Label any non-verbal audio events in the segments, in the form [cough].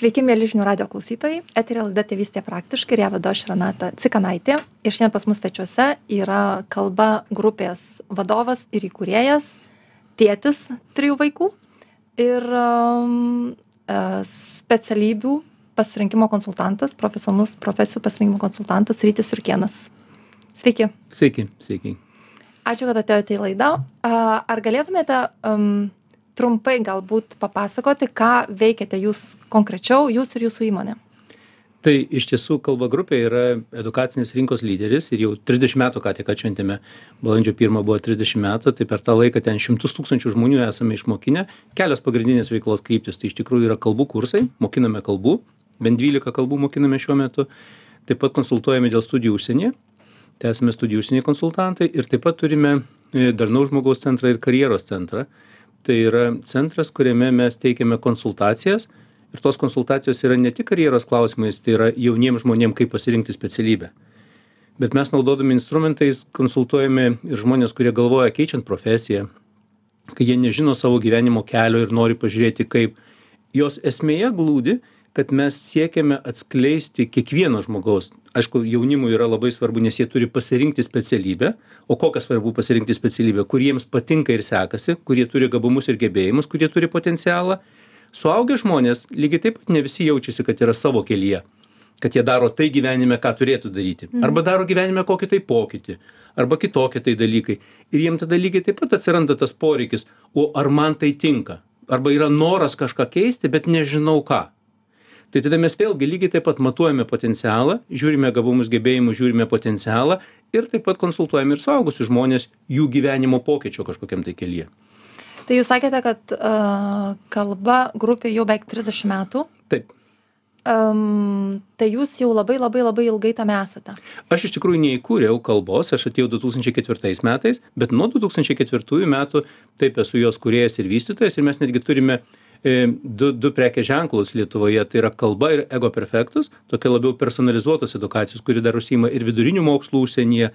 Sveiki, mėly žinių radio klausytojai. Eterė laida Tėvystė praktiškai ir ją vedu aš Renata Cikanaitė. Ir šiandien pas mus svečiuose yra kalba grupės vadovas ir įkūrėjas, tėtis trijų vaikų ir um, e, specialybių pasirinkimo konsultantas, profesionalus profesijų pasirinkimo konsultantas Rytis Urkienas. Sveiki. Sveiki, sveiki. Ačiū, kad atėjote į laidą. Ar galėtumėte um, trumpai galbūt papasakoti, ką veikiate jūs konkrečiau, jūs ir jūsų įmonė? Tai iš tiesų kalba grupė yra edukacinės rinkos lyderis ir jau 30 metų ką tik atšventėme, balandžio 1 buvo 30 metų, tai per tą laiką ten šimtus tūkstančių žmonių esame išmokinę, kelios pagrindinės veiklos kryptis, tai iš tikrųjų yra kalbų kursai, mokiname kalbų, bent 12 kalbų mokiname šiuo metu, taip pat konsultuojame dėl studijų užsienyje, tęsime studijų užsienyje konsultantai ir taip pat turime e, darnaus žmogaus centrą ir karjeros centrą, tai yra centras kuriame mes teikiame konsultacijas. Ir tos konsultacijos yra ne tik karjeros klausimais tai yra jauniem žmonėm kaip pasirinkti specialybę. Bet mes naudodami instrumentais konsultuojame ir žmones kurie galvoja keičiant profesiją kai jie nežino savo gyvenimo kelio ir nori pažiūrėti kaip. Jos esmėje glūdi kad mes siekiame atskleisti kiekvieno žmogaus aišku jaunimui yra labai svarbu nes jie turi pasirinkti specialybę o kokią svarbu pasirinkti specialybę? Kur jiems patinka ir sekasi kur jie turi gabumus ir gebėjimus kur jie turi potencialą. Suaugę žmonės lygiai taip pat ne visi jaučiasi kad yra savo kelyje kad jie daro tai gyvenime ką turėtų daryti. Mhm. arba daro gyvenime kokį tai pokytį arba kitokie tai dalykai. Ir jiem tada lygiai taip pat atsiranda tas poreikis o ar man tai tinka? Arba yra noras kažką keisti bet nežinau ką tai tada mes vėlgi lygiai taip pat matuojame potencialą žiūrime gabumus gebėjimus žiūrime potencialą ir taip pat konsultuojame ir suaugusius žmones jų gyvenimo pokyčio kažkokiam tai kelyje Tai jūs sakėte, kad uh, kalba grupė jau beveik 30 metų. taip Um, tai jūs jau labai labai labai ilgai tame esate. aš iš tikrųjų neįkūriau kalbos aš atėjau du tūkstančiai ketvirtais metais bet nuo du tūkstančiai ketvirtųjų metų taip esu jos kūrėjas ir vystytojas ir mes netgi turime e, du du prekės ženklus lietuvoje tai yra kalba ir ego perfectus tokia labiau personalizuotos edukacijos kuri dar užsiima ir vidurinių mokslų užsienyje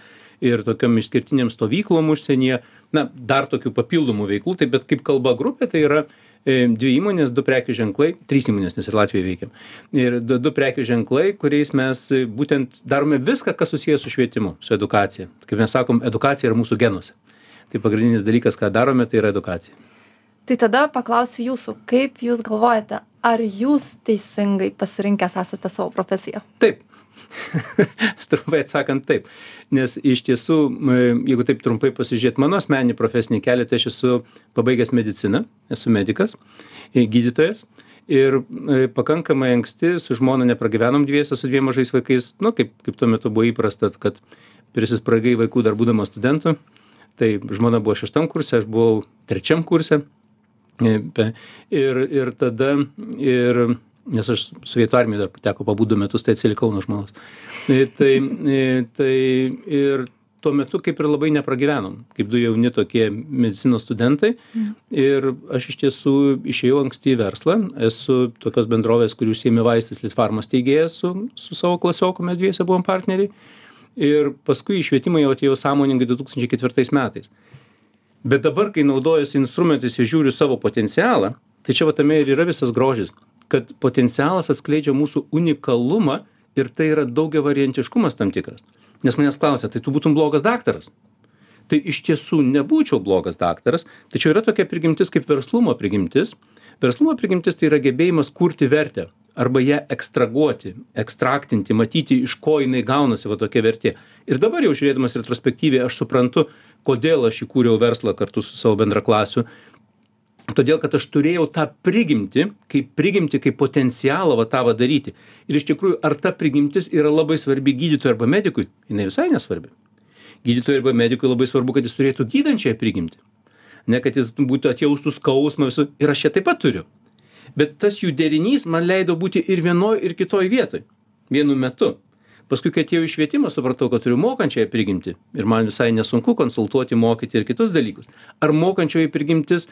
ir tokiom išskirtinėm stovyklom užsienyje. Na dar tokių papildomų veiklų tai bet kaip kalba grupė tai yra dvi įmonės du prekių ženklai trys įmonės nes ir latvijoj veikiam ir du du prekių ženklai kuriais mes būtent darome viską kas susiję su švietimu su edukacija. Kaip mes sakom edukacija yra mūsų genuose. Tai pagrindinis dalykas ką darome tai yra edukacija Tai tada paklausiu jūsų, kaip jūs galvojate, ar jūs teisingai pasirinkęs esate savo profesiją? Taip. [laughs] trumpai atsakant taip. Nes iš tiesų, jeigu taip trumpai pasižiūrėt mano asmenį profesinį kelią, tai aš esu pabaigęs mediciną, esu medikas, gydytojas. Ir e, pakankamai anksti su žmona nepragyvenom dviese su dviem mažais vaikais, nu, kaip, kaip tuo metu buvo įprasta, kad prisispragai vaikų dar būdamas studentu. Tai žmona buvo šeštam kurse, aš buvau trečiam kurse. E, Ir, ir tada, ir, nes aš sovietų armijoje dar teko pabūt du metus, tai atsilikau nuo žmonos. E, Tai, e, tai ir tuo metu kaip ir labai nepragyvenom, kaip du jauni tokie medicinos studentai. Ir aš iš tiesų išėjau anksti į verslą, esu tokios bendrovės, kurių užsiemi vaistais Litfarmas teigėjas su, su savo klasioku, mes dviese buvom partneriai. Ir paskui į švietimą jau atėjau sąmoningai 2004 metais bet dabar kai naudojuosi instrumentais ir žiūriu savo potencialą tai čia va tame ir yra visas grožis kad potencialas atskleidžia mūsų unikalumą ir tai yra daugiavariantiškumas tam tikras. Nes manęs klausia tai tu būtum blogas daktaras? Tai iš tiesų nebūčiau blogas daktaras tačiau yra tokia prigimtis kaip verslumo prigimtis. Verslumo prigimtis tai yra gebėjimas kurti vertę arba ją ekstraguoti ekstraktinti matyti iš ko jinai gaunasi va tokia vertė. Ir dabar jau žiūrėdamas retrospektyviai aš suprantu kodėl aš įkūriau verslą kartu su savo bendraklasiu. Todėl kad aš turėjau tą prigimtį kaip prigimtį kaip potencialą va tą va daryti. Ir iš tikrųjų ar ta prigimtis yra labai svarbi gydytojui arba medikui? Jinai visai nesvarbi. Gydytojui arba medikui labai svarbu kad jis turėtų gydančiąją prigimtį. Ne kad jis būtų atjaustų skausmą visur ir aš ją taip pat turiu bet tas jų derinys man leido būti ir vienoj ir kitoj vietoj. Vienu metu. Paskui kai atėjau į švietimą supratau kad turiu mokančiąją prigimtį. Ir man visai nesunku konsultuoti mokyti ir kitus dalykus. Ar mokančioji prigimtis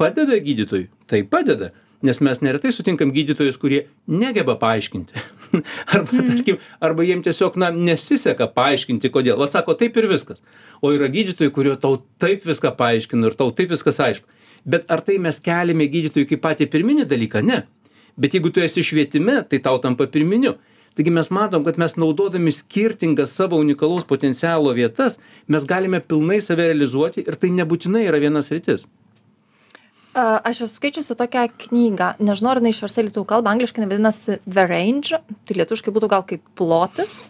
padeda gydytojui? Taip padeda. Nes mes neretai sutinkam gydytojus kurie negeba paaiškinti. [laughs] Arba tarkim arba jiem tiesiog na nesiseka paaiškinti kodėl. Vat sako taip ir viskas. O yra gydytojai kurie tau taip viską paaiškina ir tau taip viskas aišku bet ar tai mes keliame gydytojui kaip patį pirminį dalyką? Ne. Bet jeigu tu esi švietime tai tau tampa pirminiu. Taigi mes matom kad mes naudodami skirtingas savo unikalaus potencialo vietas mes galime pilnai save realizuoti ir tai nebūtinai yra viena sritis. A, Aš esu skaičiusi tokią knygą, nežinau, ar jinai išversta lietuvių kalbą, angliškai vadinasi The Range, tai lietuviškai būtų gal kaip plotis.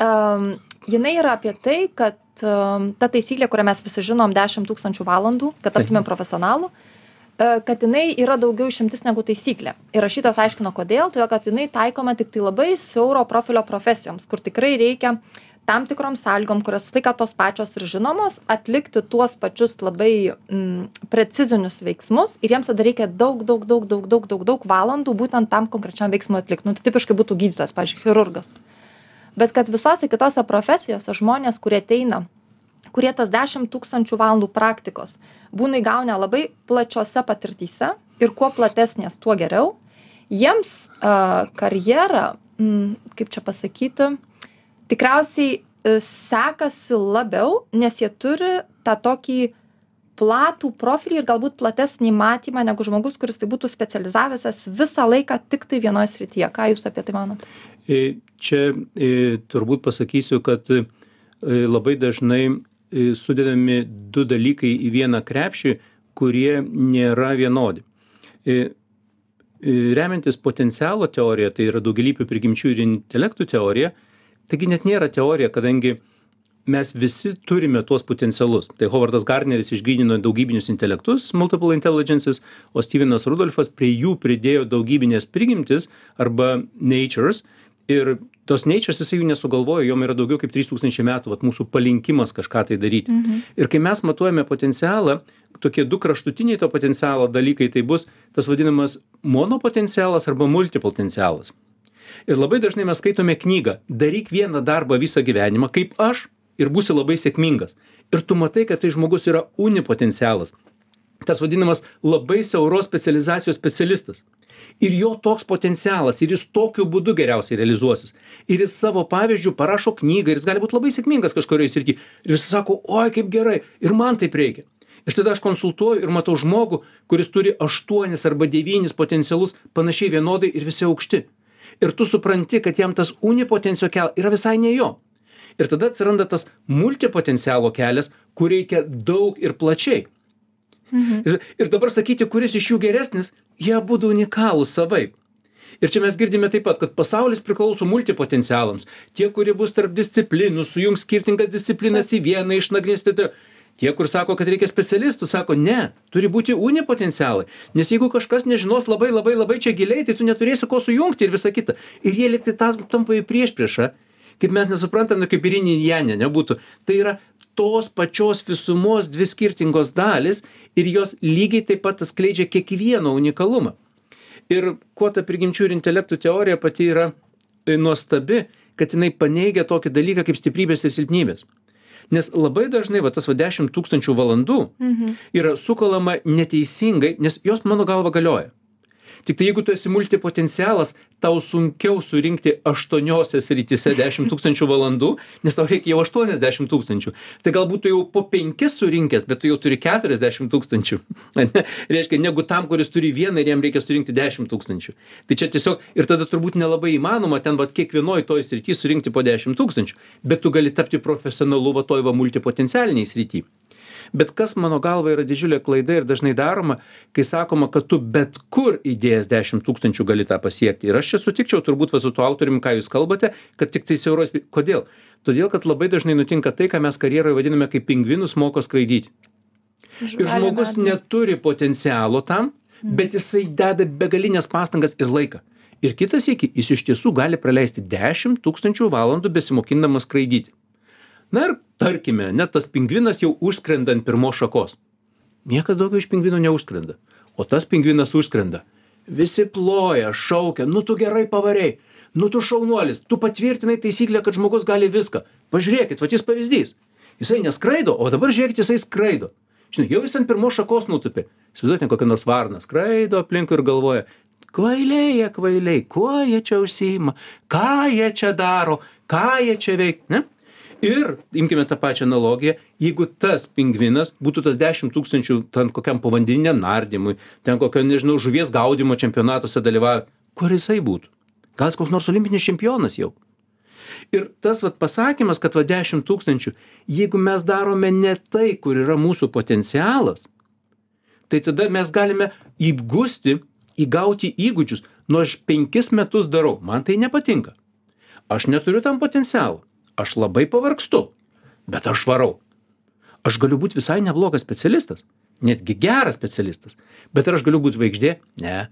Um, jinai yra apie tai, kad um, ta taisyklė, kurią mes visi žinom, 10 tūkstančių valandų, kad taptumėm profesionalų, uh, kad jinai yra daugiau išimtis negu taisyklė. Ir rašytas aiškino, kodėl, todėl kad jinai taikoma tik tai labai siauro profilio profesijoms, kur tikrai reikia tam tikrom sąlygom, kurios visą laiką tos pačios ir žinomos, atlikti tuos pačius labai mm, precizinius veiksmus ir jiems tada reikia daug, daug, daug, daug, daug, daug, daug valandų būtent tam konkrečiam veiksmui atlikti. Nu, tai tipiškai būtų gydytojas, pavyzdžiui, chirurgas. Bet kad visose kitose profesijose žmonės, kurie ateina, kurie tas 10 tūkstančių valandų praktikos būna įgaunę labai plačiose patirtyse ir kuo platesnės, tuo geriau, jiems uh, karjera, mm, kaip čia pasakyti, tikriausiai e, sekasi labiau, nes jie turi tą tokį platų profilį ir galbūt platesnį matymą negu žmogus, kuris tai būtų specializavęsis visą laiką tik tai vienoje srityje. Ką Jūs apie tai manote? Čia e, turbūt pasakysiu, kad e, labai dažnai sudedami du dalykai į vieną krepšį, kurie nėra vienodi. Remiantis potencialo teorija, tai yra daugialypių prigimčių ir intelektų teorija, taigi net nėra teorija kadangi mes visi turime tuos potencialus tai hovardas gardneris išgrynino daugybinius intelektus multiple intelligences o styvenas rudolfas prie jų pridėjo daugybines prigimtis arba natures ir tos natures jisai jų nesugalvojo jom yra daugiau kaip trys tūkstančiai metų vat mūsų palinkimas kažką tai daryti. Mhm. ir kai mes matuojame potencialą tokie du kraštutiniai to potencialo dalykai tai bus tas vadinamas monopotencialas arba multipotencialas. Ir labai dažnai mes skaitome knygą daryk vieną darbą visą gyvenimą kaip aš ir būsi labai sėkmingas. Ir tu matai kad tai žmogus yra unipotencialas. Tas vadinamas labai siauros specializacijos specialistas ir jo toks potencialas ir jis tokiu būdu geriausiai realizuosis. Ir jis savo pavyzdžiu parašo knygą ir jis gali būt labai sėkmingas kažkurioj srity. Ir visi sako oi kaip gerai. Ir man taip reikia. Ir tada aš konsultuoju ir matau žmogų kuris turi aštuonis arba devynis potencialus panašiai vienodai ir visi aukšti. Ir tu supranti kad jam tas unipotencio kel yra visai ne jo. Ir tada atsiranda tas multipotencialo kelias kur reikia daug ir plačiai. Mhm. ir, ir dabar sakyti, kuris iš jų geresnis, jie abudu unikalūs savaip. Ir čia mes girdime taip pat, kad pasaulis priklauso multipotencialams. Tie, kurie bus tarp disciplinų, sujungs skirtingas disciplinas į vieną, išnagrinės. tai- tai- Tie, kur sako, kad reikia specialistų, sako, ne, turi būti unipotencialai. Nes jeigu kažkas nežinos labai labai labai čia giliai, tai tu neturėsi ko sujungti ir visa kita. Ir jie liktai tas tampa į prieš priešą. Kaip mes nesuprantam, nu, kaip ir inijane nebūtų. Tai yra tos pačios visumos dvi skirtingos dalis ir jos lygiai taip pat atskleidžia kiekvieno unikalumą. Ir kuo ta prigimčių ir intelektų teorija pati yra e, nuostabi, kad jinai paneigia tokį dalyką kaip stiprybės ir silpnybės. Nes labai dažnai va tas va 10 tūkstančių valandų Mhm. yra sukalama neteisingai, nes jos mano galva galioja. Tik tai jeigu tu esi multipotencialas, tau sunkiau surinkti aštuoniose srityse 10 tūkstančių valandų, nes tau reikia jau 80 tūkstančių. Tai galbūt tu jau po penkis surinkęs, bet tu jau turi 40 tūkstančių. [laughs] Ane? Reiškia, negu tam, kuris turi vieną ir jam reikia surinkti 10 tūkstančių. Tai čia tiesiog ir tada turbūt nelabai įmanoma ten va kiekvienoj toj srity surinkti po 10 tūkstančių. Bet tu gali tapti profesionalu va toj va multipotencialiniai srity. Bet kas mano galva yra didžiulė klaida ir dažnai daroma, kai sakoma, kad tu bet kur įdėjęs 10 tūkstančių gali tą pasiekti. Ir aš čia sutikčiau turbūt su tuo autoriumi, ką jūs kalbate, kad tik tai siauros. Kodėl? Todėl, kad labai dažnai nutinka tai, ką mes karjeroje vadiname kaip pingvinus moko skraidyti. Ir žmogus neturi potencialo tam, bet jisai deda begalinės pastangas ir laiką. Ir kitas iki, jis iš tiesų gali praleisti 10 tūkstančių valandų besimokindamas skraidyti. Na ir tarkime, net tas pingvinas jau užskrenda ant pirmos šakos. Niekas daugiau iš pingvino neužskrenda. O tas pingvinas užskrenda. Visi ploja, šaukia, nu tu gerai pavarei, nu tu šaunuolis, tu patvirtinai taisyklę, kad žmogus gali viską. Pažiūrėkit, va jis pavyzdys. Jisai neskraido, o dabar žiūrėkit, jisai skraido. Žinai, jau jis ant pirmos šakos nutupė. Įsivaizduokite, kokia nors varna skraido aplinkui ir galvoja, kvailiai, jie kvailiai, kuo jie čia užsiima, ką jie čia daro, ką jie čia veikia. Ne? Ir imkime tą pačią analogiją jeigu tas pingvinas būtų tas dešim tūkstančių ten kokiam povandeniniam nardymui ten kokio nežinau žuvies gaudymo čempionatuose dalyvauja kur jisai būtų? Gal jis koks nors olimpinis čempionas jau? Ir tas vat pasakymas kad va dešim tūkstančių jeigu mes darome ne tai kur yra mūsų potencialas tai tada mes galime įgusti įgauti įgūdžius. Nu aš penkis metus darau. Man tai nepatinka. Aš neturiu tam potencialo aš labai pavargstu bet aš varau. Aš galiu būt visai neblogas specialistas netgi geras specialistas bet ar aš galiu būt žvaigždė? Ne.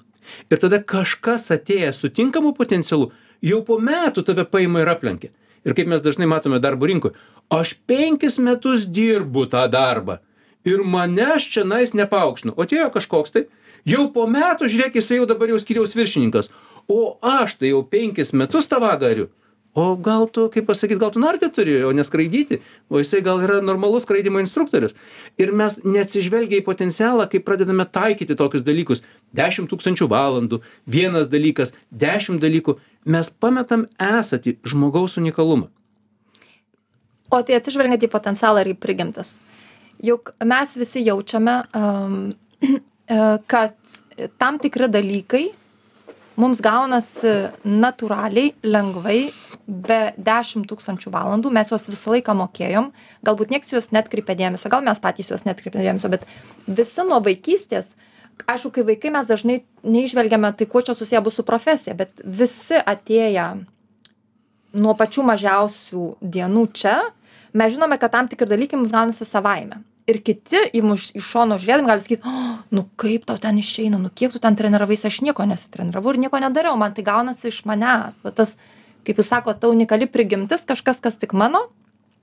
Ir tada kažkas atėjęs su tinkamu potencialu jau po metų tave paima ir aplenkia. Ir kaip mes dažnai matome darbo rinkoj aš penkis metus dirbu tą darbą ir manęs čionais nepaaukštino o atėjo kažkoks tai jau po metų žiūrėk jisai jau dabar jau skyriaus viršininkas. O aš tai jau penkis metus tą vagą ariu o gal tu kaip pasakyt gal tu nardyti turi o ne skraidyti? O jisai gal yra normalus skraidymo instruktorius. Ir mes neatsižvelgia į potencialą kai pradedame taikyti tokius dalykus. Dešim tūkstančių valandų vienas dalykas dešim dalykų. Mes pametam esatį žmogaus unikalumą. O tai atsižvelgiant į potencialą ir į prigimtis. Juk mes visi jaučiame um, [clears throat] kad tam tikri dalykai mums gaunasi natūraliai, lengvai, be 10 tūkstančių valandų, mes juos visą laiką mokėjom, galbūt nieks juos netkreipė dėmesio, gal mes patys juos netkreipė dėmesio, bet visi nuo vaikystės, aišku, kai vaikai mes dažnai neižvelgiame, tai kuo čia susiję bus su profesija, bet visi atėję nuo pačių mažiausių dienų čia, mes žinome, kad tam tikri dalykai mums gaunasi savaime ir kiti į mus iš šono žiūrėdami gali sakyt o nu kaip tau ten išeina nu kiek tu ten treniravais aš nieko nesitreniravau ir nieko nedariau man tai gaunasi iš manęs. Va tas kaip jūs sakot ta unikali prigimtis kažkas kas tik mano.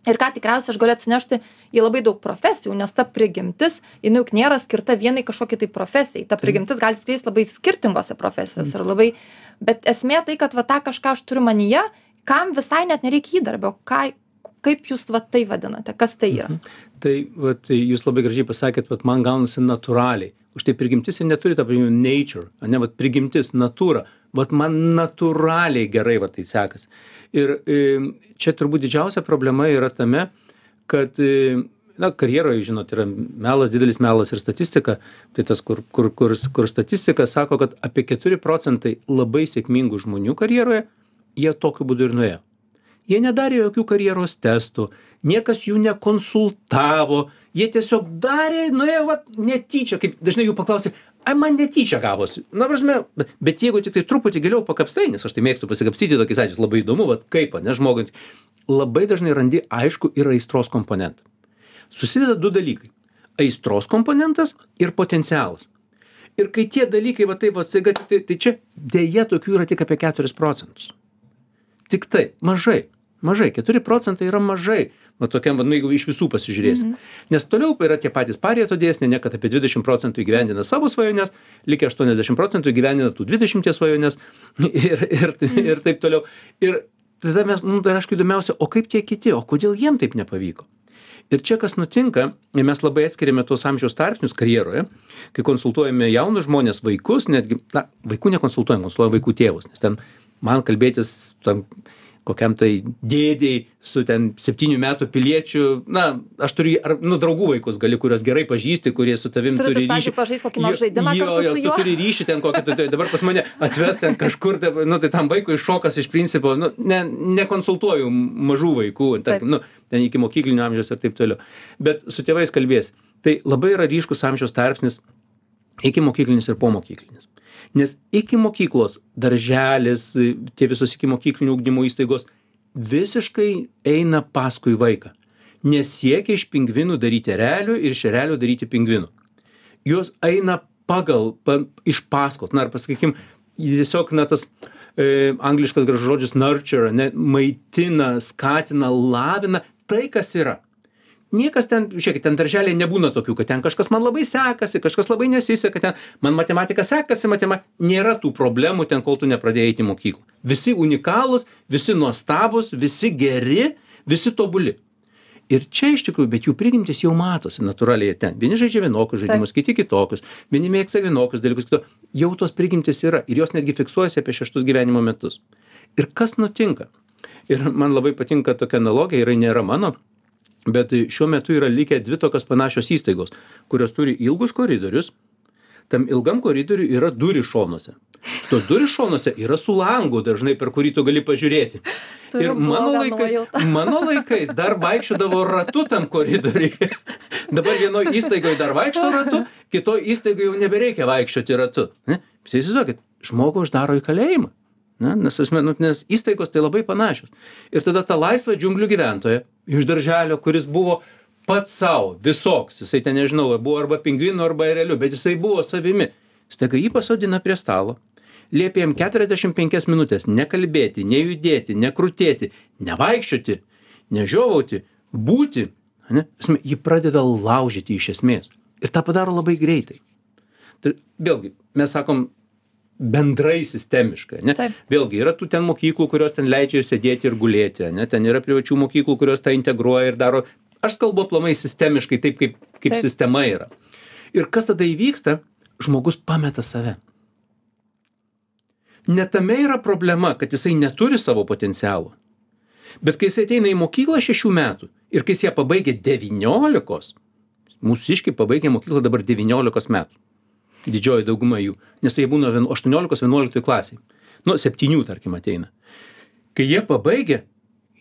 Ir ką tikriausiai aš galiu atsinešti į labai daug profesijų nes ta prigimtis jinai juk nėra skirta vienai kažkokiai tai profesijai. Ta prigimtis gali skleist labai skirtingose profesijose ir labai bet esmė tai kad va tą kažką aš turiu manyje kam visai net nereikia įdarbio ką kaip jūs va tai vadinate kas tai yra? Mhm. Tai vat jūs labai gražiai pasakėt vat man gaunasi natūraliai. Už tai prigimtis ir neturi to pavadinimo nature ane vat prigimtis natūra. Vat man natūraliai gerai va tai sekasi. Ir čia turbūt didžiausia problema yra tame kad na karjeroj žinot yra melas didelis melas ir statistika. Tai tas kur kur kur kur statistika sako kad apie keturi procentai labai sėkmingų žmonių karjeroje jie tokiu būdu ir nuėjo. Jie nedarė jokių karjeros testų niekas jų nekonsultavo jie tiesiog darė nuėjo vat netyčia kaip dažnai jų paklausi ai man netyčia gavosi. Na prasme bet bet jeigu tiktai truputį giliau pakapstai nes aš tai mėgstu pasikapstyti tokiais atvejais labai įdomu vat kaip ane žmogui labai dažnai randi aiškų ir aistros komponentą. Susideda du dalykai aistros komponentas ir potencialas. Ir kai tie dalykai va taip va staiga tiktai tai čia deja tokių yra tik apie keturis procentus. Tiktai mažai mažai keturi procentai yra mažai. Va tokiam va nu jeigu iš visų pasižiūrėsim. Mhm. nes toliau yra tie patys pareto dėsniai ane kad apie dvidešim procentų įgyvendina savo svajones likę aštuoniasdešim procentų įgyvendina tų dvidešimties svajones [laughs] ir ir ir taip toliau. Ir tada mes mum dar aišku įdomiausia o kaip tie kiti o kodėl jiem taip nepavyko? Ir čia kas nutinka mes labai atskiriame tuos amžiaus tarpsnius karjeroje kai konsultuojame jaunus žmones vaikus netgi na vaikų nekonsultuojam konsultuojam vaikų tėvus nes ten man kalbėtis tam kokiam tai dėdei su ten septynių metų piliečiu. Na aš turiu ar nu draugų vaikus gali kuriuos gerai pažįsti kurie su tavim turi ryšį. Jo- jo, tu turi ryšį ten kokį tu tai dabar pas mane atves ten kažkur tai nu tai tam vaikui šokas iš principo nu ne nekonsultuoju mažų vaikų tarkim nu ten ikimokyklinio amžiaus ir taip toliau. Bet su tėvais kalbiesi tai labai yra ryškus amžiaus tarpsnis ikimokyklinis ir pomokyklinis nes iki mokyklos darželis tie visos ikimokyklinio ugdymo įstaigos visiškai eina paskui vaiką. Nesiekia iš pingvinų daryti erelių ir iš erelių daryti pingvinų. Jos eina pagal pa, iš paskos. Na ar pasakykim tiesiog na tas e, angliškas gražus žodis nurture ne maitina skatina lavina tai kas yra niekas ten žiūrėkit ten darželyje nebūna tokių kad ten kažkas man labai sekasi kažkas labai nesiseka ten man matematika sekasi matema nėra tų problemų ten kol tu nepradėjai eit į mokyklą. Visi unikalūs visi nuostabūs visi geri visi tobuli. Ir čia iš tikrųjų bet jų prigimtys jau matosi natūraliai ten. Vieni žaidžia vienokius žaidimus kiti kitokius. Vieni mėgsta vienokius dalykus kito. Jau tos prigimtys yra ir jos netgi fiksuojasi apie šeštus gyvenimo metus. Ir kas nutinka? Ir man labai patinka tokia analogija yra nėra mano bet šiuo metu yra likę dvi tokios panašios įstaigos kurios turi ilgus koridorius. Tam ilgam koridoriuj yra durys šonuose. Tos durys šonuose yra su langu dažnai per kurį tu gali pažiūrėti. Turiu ir mano laikais nuojautą. [laughs] mano laikais dar vaikščiodavo ratu tam koridoriuj [laughs] dabar vienoj įstaigoj dar vaikšto ratu kitoj įstaigoj jau nebereikia vaikščioti ratu. Ne? Įsivaizduokit žmogų uždaro į kalėjimą ne nes ta prasme nu nes įstaigos tai labai panašios. Ir tada tą laisvą džiunglių gyventoją iš darželio kuris buvo pats sau visoks jisai ten nežinau buvo arba pingvinu arba ereliu bet jisai buvo savimi. Staiga jį pasodina prie stalo liepia jam keturiasdešim penkias minutes nekalbėti nejudėti nekrutėti nevaikščioti nežiovauti būti ane? Prasme jį pradeda laužyti iš esmės. Ir tą padaro labai greitai. Tai vėlgi mes sakom bendrai sistemiškai ane vėlgi yra tų ten mokyklų kurios ten leidžia ir sėdėti ir gulėti ane ten yra privačių mokyklų kurios tą integruoja ir daro. Aš kalbu aplamai sistemiškai taip kaip kaip sistema yra. Ir kas tada įvyksta? Žmogus pameta save. Ne tame yra problema kad jisai neturi savo potencialo. Bet kai jisai ateina į mokyklą šešių metų ir kai jis ją pabaigia devyniolikos mūsiškiai pabaigia mokyklą dabar devyniolikos metų didžioji dauguma jų nes jie būna vien aštuoniolikos vienuoliktoj klasėj nu septynių tarkim ateina kai jie pabaigia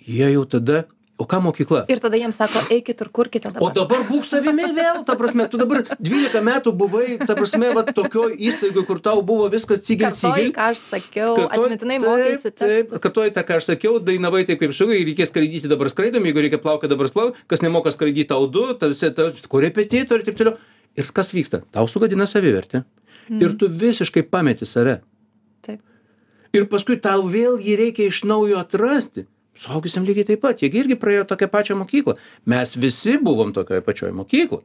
jie jau tada o ką mokykla Ir tada jiems sako, eikit ir kurkite O dabar. dabar būk savimi vėl, ta prasme, tu dabar 12 metų buvai, ta prasme, va, tokioj įstaigoje, kur tau buvo viskas cigil cigil. ką aš sakiau, atmintinai mokėsi taip, kartuoji tą, ką aš sakiau, dainavai taip kaip šugai, reikės skraidyti dabar skraidom, jeigu reikia plaukti dabar plauk, kas nemoka skraidyti tau du, tarsi, korepetitoriai ir taip toliau. Ir kas vyksta? Tau sugadina savivertę. Mm. Ir tu visiškai pameti save. Taip. Ir paskui tau vėl jį reikia iš naujo atrasti. Suaugusiam lygiai taip pat, jie gi irgi praėjo tokią pačią mokyklą. Mes visi buvom tokioje pačioje mokykloje.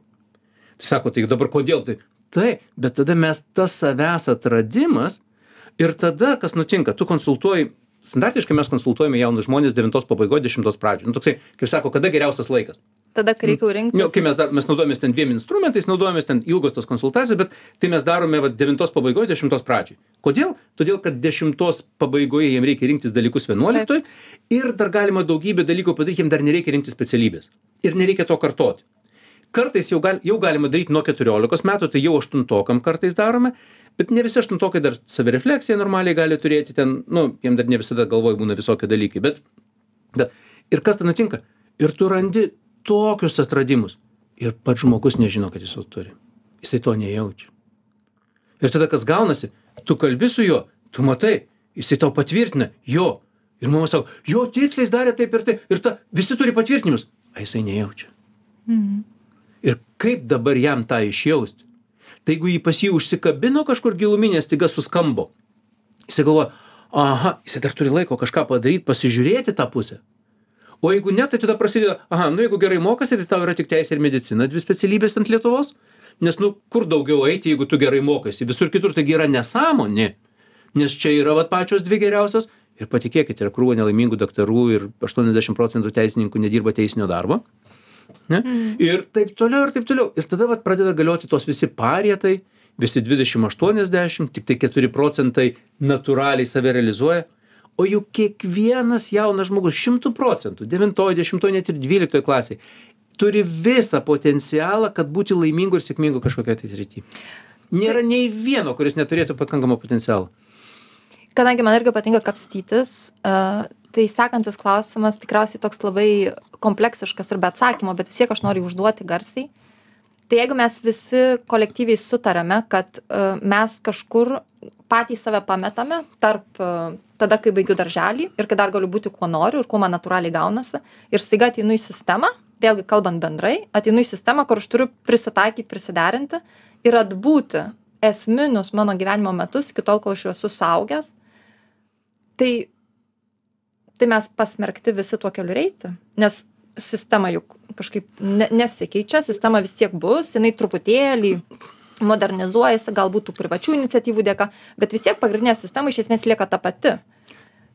Tai sako, tai dabar kodėl tai? Taip, bet tada mes tas savęs atradimas ir tada, kas nutinka, tu konsultuoji, standartiškai mes konsultuojame jaunus žmonės 9 pabaigoje, 10 pradžioje. Nu, toksai, kaip sako, kada geriausias laikas. Tada, kai reikia rinktis. Nu, kai mes, dar, mes naudojamės ten dviem instrumentais, naudojamės ten ilgos tos konsultacijos, bet tai mes darome va, 9 pabaigoje, 10 pradžiai. Kodėl? Todėl, kad 10 pabaigoje jiems reikia rinktis dalykus 11 ir dar galima daugybę dalykų padaryti, jiems dar nereikia rinktis specialybės. Ir nereikia to kartoti. Kartais jau, gal, jau galima daryti nuo 14 metų, tai jau 8 kartais darome, bet ne visi 8 dar savirefleksiją normaliai gali turėti ten, nu, jiems dar ne visada galvoj būna visokie dalykai. Bet, bet ir kas ten nutinka? Ir tu randi tokius atradimus. Ir pats žmogus nežino, kad jis jau turi. Jisai to nejaučia. Ir tada kas gaunasi, tu kalbi su juo, tu matai, jisai tau patvirtina, jo. Ir mama sako, jo tiksliai jis darė taip ir taip. Ir ta, visi turi patvirtinimus. A jisai nejaučia. Mhm. Ir kaip dabar jam tą išjausti? Tai jeigu jį pas jį užsikabino kažkur giluminė staiga suskambo, jisai galvoja, aha, jisai dar turi laiko kažką padaryti, pasižiūrėti tą pusę. O jeigu ne, tai tada prasideda, aha, nu jeigu gerai mokasi, tai tau yra tik teisė ir medicina, dvi specialybės ant Lietuvos. Nes, nu, kur daugiau eiti, jeigu tu gerai mokasi. Visur kitur taigi yra nesąmonė. Nes čia yra vat pačios dvi geriausios. Ir patikėkit, yra krūva nelaimingų daktarų ir 80 procentų teisininkų nedirba teisinio darbo. Ne? Mhm. Ir taip toliau, ir taip toliau. Ir tada vat pradeda galioti tos visi parietai, visi 20-80, tik tai 4 procentai natūraliai save realizuoja. O juk kiekvienas jaunas žmogus 100 procentų, 9, 10, net ir 12 klasiai, turi visą potencialą, kad būti laimingu ir sėkmingu kažkokia tai srity. Nėra nei vieno, kuris neturėtų pakankamo potencialo. Kadangi man irgi patinka kapstytis, uh, tai sekantis klausimas tikriausiai toks labai kompleksiškas ir be atsakymo, bet vis tiek aš noriu užduoti garsiai. Tai jeigu mes visi kolektyviai sutarėme, kad uh, mes kažkur patys save pametame tarp uh, tada, kai baigiu darželį ir kai dar galiu būti kuo noriu ir kuo man natūraliai gaunasi, ir staiga ateinu į sistemą, vėlgi kalbant bendrai, ateinu į sistemą, kur aš turiu prisitaikyti, prisiderinti ir atbūti esminius mano gyvenimo metus iki tol, kol aš jau esu saugęs, tai, tai mes pasmerkti visi tuo keliu eiti. Nes sistema juk kažkaip ne, nesikeičia, sistema vis tiek bus, jinai truputėlį modernizuojasi, galbūt tų privačių iniciatyvų dėka, bet vis tiek pagrindinė sistema iš esmės lieka ta pati.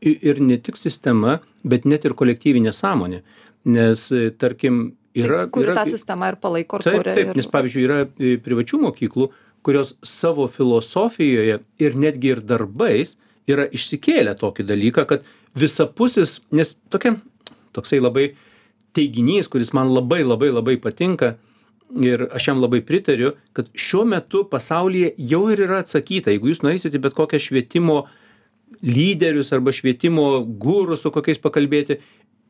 Ir ne tik sistema, bet net ir kolektyvinė sąmonė. Nes, e, tarkim, yra... tai, kuri yra tą sistemą ir palaiko ir Taip, kuria. taip, ir... nes pavyzdžiui, yra e, privačių mokyklų, kurios savo filosofijoje ir netgi ir darbais yra išsikėlę tokį dalyką, kad visapusis, nes tokia, toksai labai teiginys, kuris man labai labai labai patinka ir aš jam labai pritariu, kad šiuo metu pasaulyje jau ir yra atsakyta, jeigu jūs nueisite bet kokią švietimo lyderius arba švietimo gurus su kokiais pakalbėti,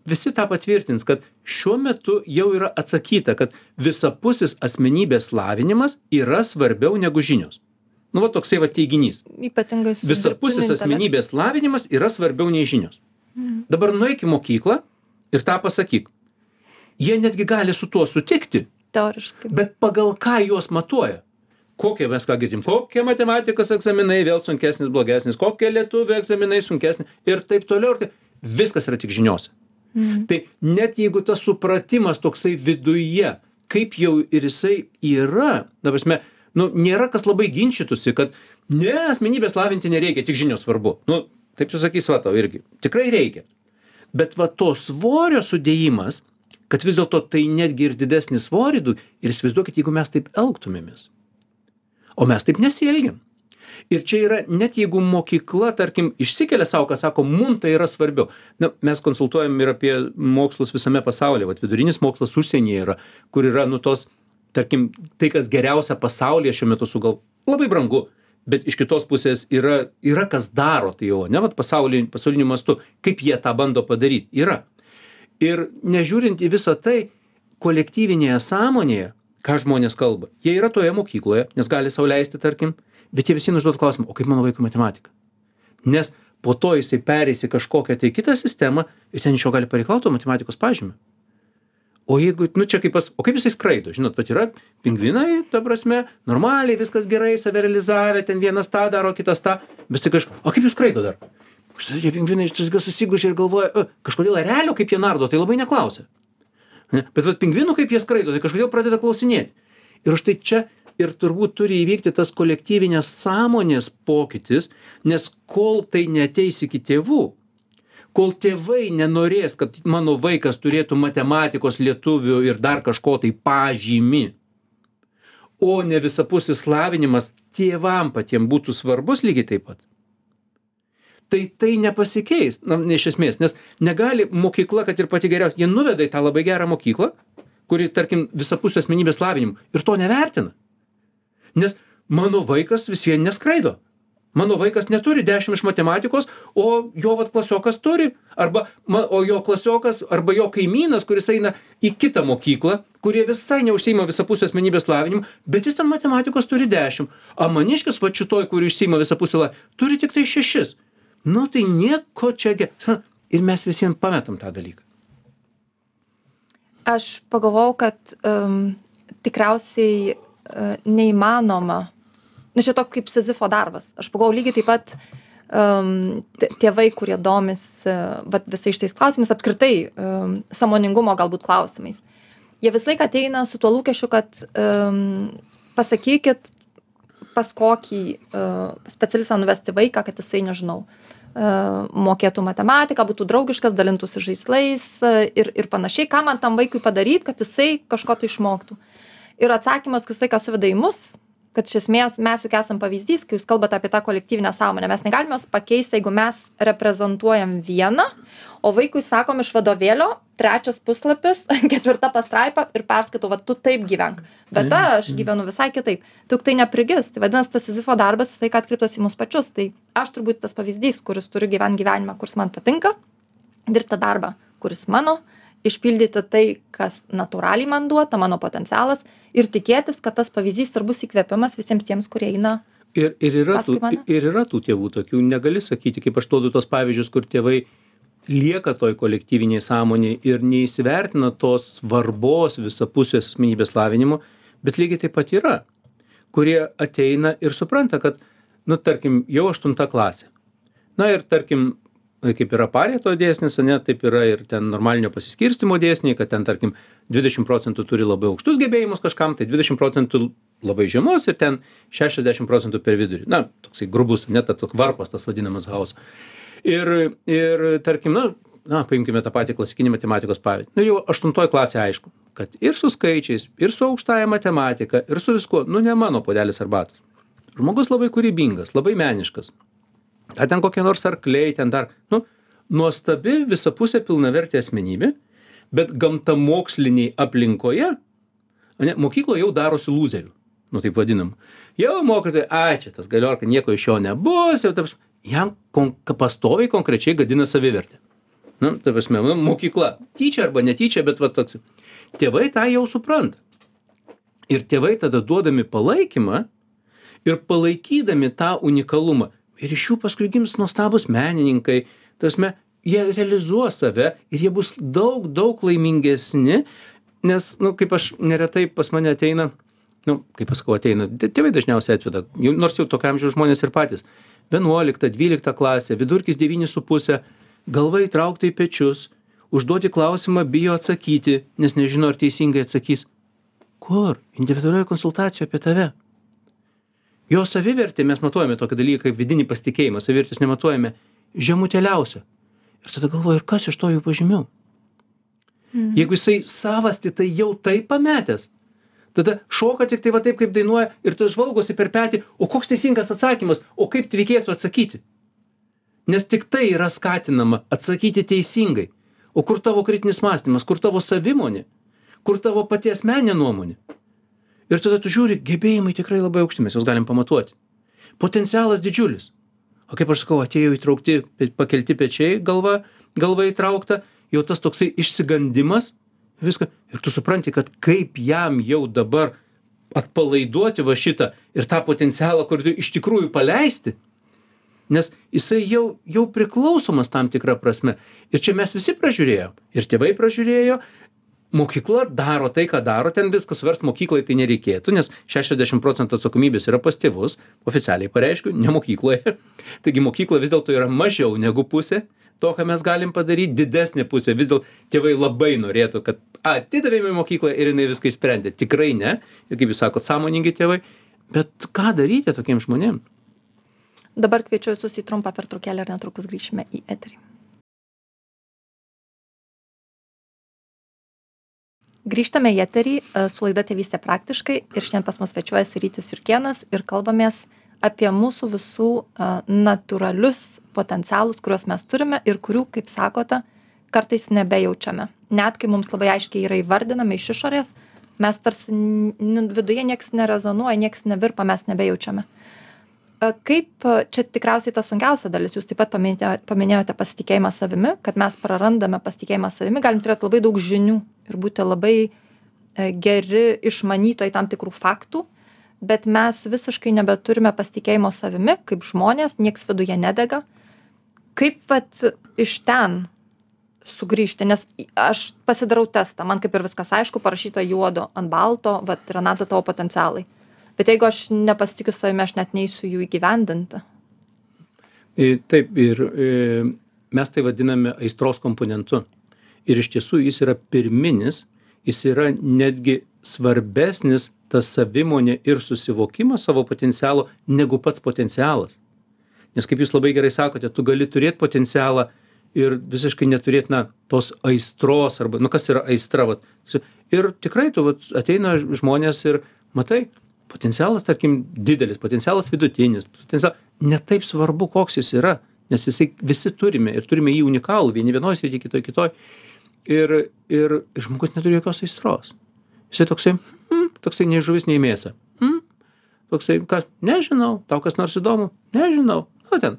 visi tą patvirtins, kad šiuo metu jau yra atsakyta, kad visapusis asmenybės lavinimas yra svarbiau negu žinios. Nu, va toksai va teiginys. Visapusis asmenybės lavinimas yra svarbiau nei žinios. Mhm. Dabar nueik į mokyklą ir tą pasakyk. Jie netgi gali su tuo sutikti, Teoriškai. bet pagal ką juos matuoja? Kokie mes ką girdim? Kokie matematikos egzaminai vėl sunkesnis, blogesnis, kokie lietuvių egzaminai sunkesni ir taip toliau. Ir taip. Viskas yra tik žiniuose. Mhm. Tai net jeigu tas supratimas toksai viduje, kaip jau ir jisai yra, ta prasme, nu, nėra kas labai ginčytųsi, kad ne, asmenybės lavinti nereikia, tik žinios svarbu. Nu, taip jūs sakys, va tau irgi. Tikrai reikia. Bet va to svorio sudėjimas, kad vis dėlto tai netgi ir didesnį svorį du ir įsivaizduokit, jeigu mes taip elgtumėmės. O mes taip nesielgiam. Ir čia yra, net jeigu mokykla, tarkim, išsikelia savo, kad sako, mum tai yra svarbiau. Na, mes konsultuojam ir apie mokslus visame pasaulyje. Vat vidurinis mokslas užsienyje yra, kur yra, nu, tos, tarkim, tai, kas geriausia pasaulyje šiuo metu sugal. Labai brangu. Bet iš kitos pusės yra, yra kas daro tai jau, ne, vat pasauliniu, pasauliniu mastu, kaip jie tą bando padaryti. Yra. Ir nežiūrint į visą tai, kolektyvinėje sąmonėje, ką žmonės kalba, jie yra toje mokykloje, nes gali sauliaisti, tarkim, bet jie visi užduot klausimą, o kaip mano vaikui matematika? Nes po to jisai pereis į kažkokią tai kitą sistemą ir ten iš jo gali pareikalauti matematikos pažymį. O jeigu, nu čia kaip pas, o kaip jisai skraido, žinot, pat yra pingvinai, ta prasme, normaliai viskas gerai, save realizavę, ten vienas tą daro, kitas tą, bet tai kažkas, o kaip jūs skraido dar? Tie pingvinai staiga susigužė ir galvoja, "E, kažkodėl erelio kaip jie nardo, tai labai neklausia. Ne? Bet vat pingvinų kaip jie skraido, tai kažkodėl pradeda klausinėti. Ir štai čia ir turbūt turi įvykti tas kolektyvinės sąmonės pokytis, nes kol tai neteis iki tėvų, kol tėvai nenorės, kad mano vaikas turėtų matematikos, lietuvių ir dar kažko tai pažymi, o ne visapusis lavinimas tėvam patiem būtų svarbus lygiai taip pat. Tai tai nepasikeis, na, iš esmės, nes negali mokykla, kad ir pati geriausia, jie nuveda į tą labai gerą mokyklą, kuri, tarkim, visapusio asmenybės lavinimu ir to nevertina. Nes mano vaikas vis vien neskraido. Mano vaikas neturi 10 iš matematikos, o jo vat klasiokas turi. Arba, ma, o jo klasiokas, arba jo kaimynas, kuris eina į kitą mokyklą, kurie visai neužsima visapusio asmenybės lavinimu, bet jis ten matematikos turi 10. O maniškis, va šitoj, kur užsima visapusio lavinimu, turi tik tai 6. Nu tai nieko čia gero. Ir mes visiems pametam tą dalyką. Aš pagalvojau, kad um, tikriausiai uh, neįmanoma. Na, čia toks kaip Sizifo darbas. Aš pagalvojau lygiai taip pat um, tėvai, kurie domis uh, visais šitais klausimais, apskritai um, samoningumo galbūt klausimais. Jie visą laiką ateina su tuo lūkesčiu, kad um, pasakykit, pas kokį uh, specialistą nuvesti vaiką, kad jisai, nežinau, uh, mokėtų matematiką, būtų draugiškas, dalintųsi žaislais uh, ir, ir panašiai, ką man tam vaikui padaryti, kad jisai kažko tai išmoktų. Ir atsakymas, kuris laiką suveda į mus, kad iš esmės mes juk esam pavyzdys, kai jūs kalbate apie tą kolektyvinę sąmonę. Mes negalime jos pakeisti, jeigu mes reprezentuojam vieną, o vaikui sakom iš vadovėlio, trečias puslapis, [laughs] ketvirta pastraipa ir perskaitau, va tu taip gyvenk. Bet Mhm, aš gyvenu visai kitaip. Tuk tai neprigis. Tai vadinasi, tas Sizifo darbas visai atkreiptas į mus pačius. Tai aš turbūt tas pavyzdys, kuris turi gyventi gyvenimą, kuris man patinka, dirbti darbą, kuris mano, išpildyti tai, kas natūraliai man duota, mano potencialas ir tikėtis, kad tas pavyzdys ir bus įkvėpimas visiems tiems, kurie eina. Ir, ir, yra tų, ir yra tų tėvų tokių, negali sakyti, kaip aš duodu tos pavyzdžius, kur tėvai lieka toj kolektyviniai sąmonėje ir neįsivertina tos svarbos visapusės asmenybės lavinimo, bet lygiai taip pat yra, kurie ateina ir supranta, kad, nu, tarkim, jau aštunta klasė. Na ir tarkim, kaip yra pareto dėsnis, ne, taip yra ir ten normalinio pasiskirstimo dėsniai, kad ten, tarkim, 20 procentų turi labai aukštus gebėjimus kažkam, tai 20 procentų labai žemus ir ten 60 procentų per vidurį. Na, toksai grubus, net tas varpas, tas vadinamas haus. Ir, ir tarkim, na, na, paimkime tą patį klasikinį matematikos pavyzdį. Nu, jau aštuntoji klasė aišku, kad ir su skaičiais, ir su aukštaja matematika, ir su viskuo, nu, ne mano podelis arbatos. Žmogus labai kūrybingas, labai meniškas. Ar ten kokie nors arkliai, ten dar, nu, nuostabi visapusė pilnavertė asmenybė, bet gamtamoksliniai aplinkoje, ne, mokykloje jau darosi lūzerių, nu taip vadinam. Jau mokytojai, ai čia tas galiorka, nieko iš jo nebus, jau taps, jam kon, pastoviai konkrečiai gadina savivertę. Nu, tai prasme, nu, mokykla, tyčia arba netyčia, bet va toks. Tėvai tą jau supranta. Ir tėvai tada duodami palaikymą ir palaikydami tą unikalumą. Ir iš jų paskui gims nuostabus menininkai, tasme, jie realizuos save ir jie bus daug, daug laimingesni, nes, nu, kaip aš neretai pas mane ateina, na, nu, kaip pasakau, ateina, tėvai dažniausiai atveda, nors jau tokiam amžiaus žmonės ir patys. 11, 12 klasė, vidurkis 9,5, galva įtraukta į pečius, užduoti klausimą bijo atsakyti, nes nežino, ar teisingai atsakys. Kur? Individualioje konsultacijoje apie tave. Jo savivertė mes matuojame tokį dalyką kaip vidinį pasitikėjimą, savivertės nematuojame žemutėliausia. Ir tada galvoju, ir kas iš to jų pažymių? Mhm. Jeigu jisai savasti, tai jau taip pametęs. Tada šoka tik tai va taip, kaip dainuoja ir tas žvalgosi per petį, o koks teisingas atsakymas, o kaip reikėtų atsakyti. Nes tik tai yra skatinama atsakyti teisingai. O kur tavo kritinis mąstymas, kur tavo savimonė, kur tavo paties menė nuomonė. Ir tada tu žiūri, gebėjimai tikrai labai aukšti, mes juos galim pamatuoti. Potencialas didžiulis. O kaip aš sakau atėjo įtraukti pakelti pečiai galva galva įtraukta jau tas toksai išsigandimas viską. Ir tu supranti kad kaip jam jau dabar atpalaiduoti va šitą ir tą potencialą kur iš tikrųjų paleisti nes jisai jau jau priklausomas tam tikra prasme. Ir čia mes visi pražiūrėjom. Ir tėvai pražiūrėjo mokykla daro tai ką daro ten viskas verst mokyklai tai nereikėtų nes šešiasdešim procentų atsakomybės yra pas tėvus oficialiai pareiškiu ne mokykloje. [laughs] Taigi mokykla vis dėlto yra mažiau negu pusė to ką mes galim padaryt didesnė pusė vis dėl tėvai labai norėtų kad atidavėm į mokyklą ir jinai viską išsprendė. Tikrai ne. Ir kaip jūs sakot sąmoningi tėvai. Bet ką daryti tokiem žmonėm? Dabar kviečiu visus į trumpą pertraukėlę ir netrukus grįšime į eterį grįžtame į eterį e, su laida tėvystė praktiškai ir šiandien pas mus svečiuojasi rytis jurkėnas ir kalbamės apie mūsų visų e, natūralius potencialus kuriuos mes turime ir kurių kaip sakote kartais nebejaučiame. Net kai mums labai aiškiai yra įvardinami iš išorės mes tarsi viduje nieks nerezonuoja nieks nevirpa mes nebejaučiame. E, kaip čia tikriausiai ta sunkiausia dalis jūs taip pat paminėjo paminėjote pasitikėjimą savimi kad mes prarandame pasitikėjimą savimi galim turėt labai daug žinių ir būti labai e, geri išmanytojai tam tikrų faktų, bet mes visiškai nebeturime pasitikėjimo savimi, kaip žmonės, nieks viduje nedega. Kaip vat iš ten sugrįžti, nes aš pasidarau testą, man kaip ir viskas aišku, parašyta juodo ant balto, vat Renata tavo potencialai. Bet jeigu aš nepasitikiu savimi, aš net neįsiu jų įgyvendinti. E, taip, ir e, mes tai vadiname aistros komponentu ir iš tiesų jis yra pirminis jis yra netgi svarbesnis ta savimonė ir susivokimas savo potencialo negu pats potencialas. Nes kaip jūs labai gerai sakote tu gali turėt potencialą ir visiškai neturėt na tos aistros arba nu kas yra aistra vat. Ir tikrai tu vat ateina žmonės ir matai potencialas tarkim didelis potencialas vidutinis potencia ne taip svarbu koks jis yra nes jisai visi turime ir turime jį unikalų vieni vienoj srity kitoj kitoj ir ir žmogus neturi jokios aistros. Jisai toksai hm, toksai nei žuvis nei mėsa. Hm, toksai ką nežinau. Tau kas nors įdomu? Nežinau. Nu ten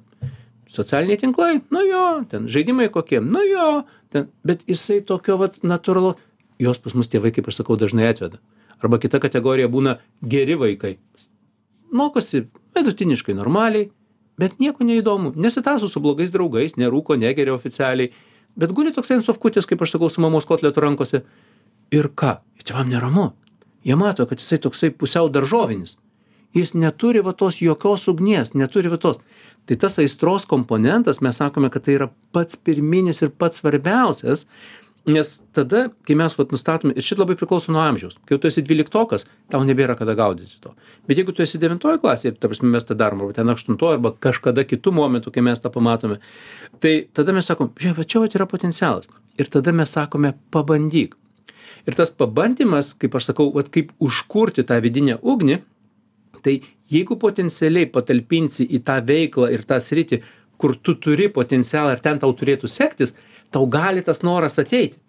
socialiniai tinklai? Nu jo. Ten žaidimai kokie? Nu jo. Ten bet jisai tokio vat natūralu juos pas mus tėvai kaip aš sakau dažnai atveda. Arba kita kategorija būna geri vaikai. Mokosi vidutiniškai normaliai bet nieko neįdomu. Nesitąso su blogais draugais nerūko negeria oficialiai bet guli toksai ant sofkutės kaip aš sakau su mamos kotletu rankose. Ir ką? Tėvam neramu. Jie mato kad jisai toksai pusiau daržovinis. Jis neturi va tos jokios ugnies neturi va tos. Tai tas aistros komponentas mes sakome kad tai yra pats pirminis ir pats svarbiausias nes tada kai mes vat nustatome ir šit labai priklauso nuo amžiaus. Kai jau tu esi dvyliktokas tau nebėra kada gaudyti to. Bet jeigu tu esi devintoj klasėj ta prasme mes tą darom arba ten aštuntoj arba kažkada kitu momentu kai mes tą pamatome tai tada mes sakom žiūrėk va čia vat yra potencialas. Ir tada mes sakome pabandyk. Ir tas pabandymas kaip aš sakau vat kaip užkurti tą vidinę ugnį tai jeigu potencialiai patalpinsi į tą veiklą ir tą sritį kur tu turi potencialą ir ten tau turėtų sektis tau gali tas noras ateiti.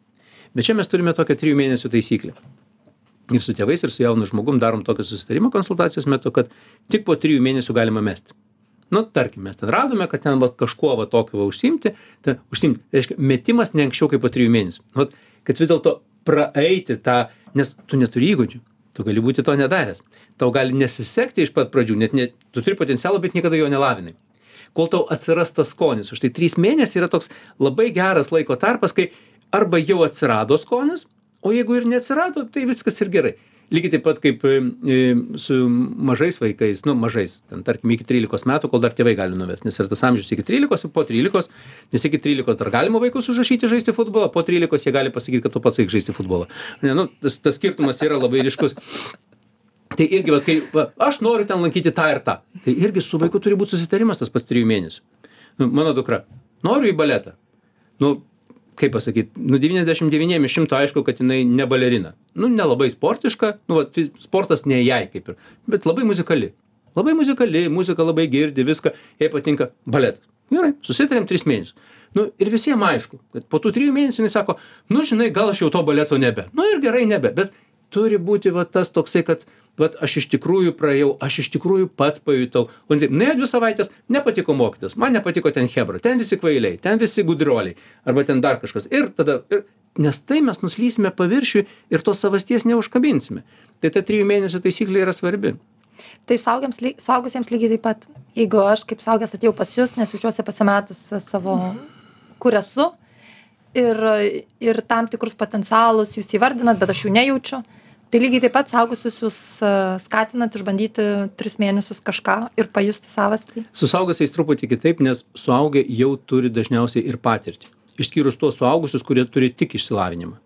Bet čia mes turime tokią trijų mėnesių taisyklę. Ir su tėvais ir su jaunu žmogum darom tokį susitarimą konsultacijos metu kad tik po trijų mėnesių galima mesti. Nu tarkim mes ten radome kad ten vat kažkuo va tokiu va užsiimti tai užsiimt reiškia metimas ne anksčiau kaip po trijų mėnesių. Vat kad vis dėlto praeiti tą nes tu neturi įgūdžių. Tu gali būti to nedaręs. Tau gali nesisekti iš pat pradžių net ne tu turi potencialo bet niekada jo nelavinai kol tau atsiras tas skonis. Už tai trys mėnesiai yra toks labai geras laiko tarpas kai arba jau atsirado skonis o jeigu ir neatsirado tai viskas ir gerai. Lygiai taip pat kaip su mažais vaikais nu mažais ten tarkim iki trylikos metų kol dar tėvai gali nuvest nes yra tas amžius iki trylikos ir po trylikos nes iki trylikos dar galima vaikus užrašyti žaisti futbolą po trylikos jie gali pasakyt kad tu pats eik žaisti futbolą. Ne nu tas tas skirtumas yra labai ryškus tai irgi vat kai va aš noriu ten lankyti tą ir tą. Tai irgi su vaiku turi būt susitarimas tas pats trijų mėnesių. Nu mano dukra noriu į baletą. Nu kaip pasakyt nu devyniasdešim devyniem iš šimto aišku kad jinai ne balerina. Nu nelabai sportiška nu vat sportas ne jai kaip ir bet labai muzikali. Labai muzikali muziką labai girdi viską jai patinka baletas. Gerai susitarėm tris mėnesius. Nu ir visiem aišku kad po tų trijų mėnesių jinai sako nu žinai gal aš jau to baleto nebe. Nu ir gerai nebe bet turi būti va tas toksai kad vat aš iš tikrųjų praėjau aš iš tikrųjų pats pajutau. O ne taip nuėjo dvi savaites nepatiko mokytojas man nepatiko ten chebra ten visi kvailiai ten visi gudruoliai arba ten dar kažkas. Ir tada ir nes tai mes nuslysime paviršiuj ir tos savasties neužkabinsime. Tai ta trijų mėnesių taisyklė yra svarbi. Tai suaugiems, suaugusiems lygiai taip pat, jeigu aš kaip suaugęs atėjau pas jūs, nes jaučiuosi pasimetus savo, kur esu, ir, ir tam tikrus potencialus jūs įvardinat, bet aš jų nejaučiu, tai lygiai taip pat suaugusius jūs e, skatinat išbandyti tris mėnesius kažką ir pajusti savastį su suaugusiais truputį kitaip nes suaugę jau turi dažniausiai ir patirtį. Išskyrus tuos suaugusius kurie turi tik išsilavinimą.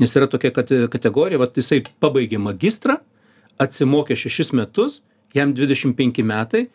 Nes yra tokia kate kategorija vat jisai pabaigė magistrą atsimokė šešis metus jam dvidešim penki metai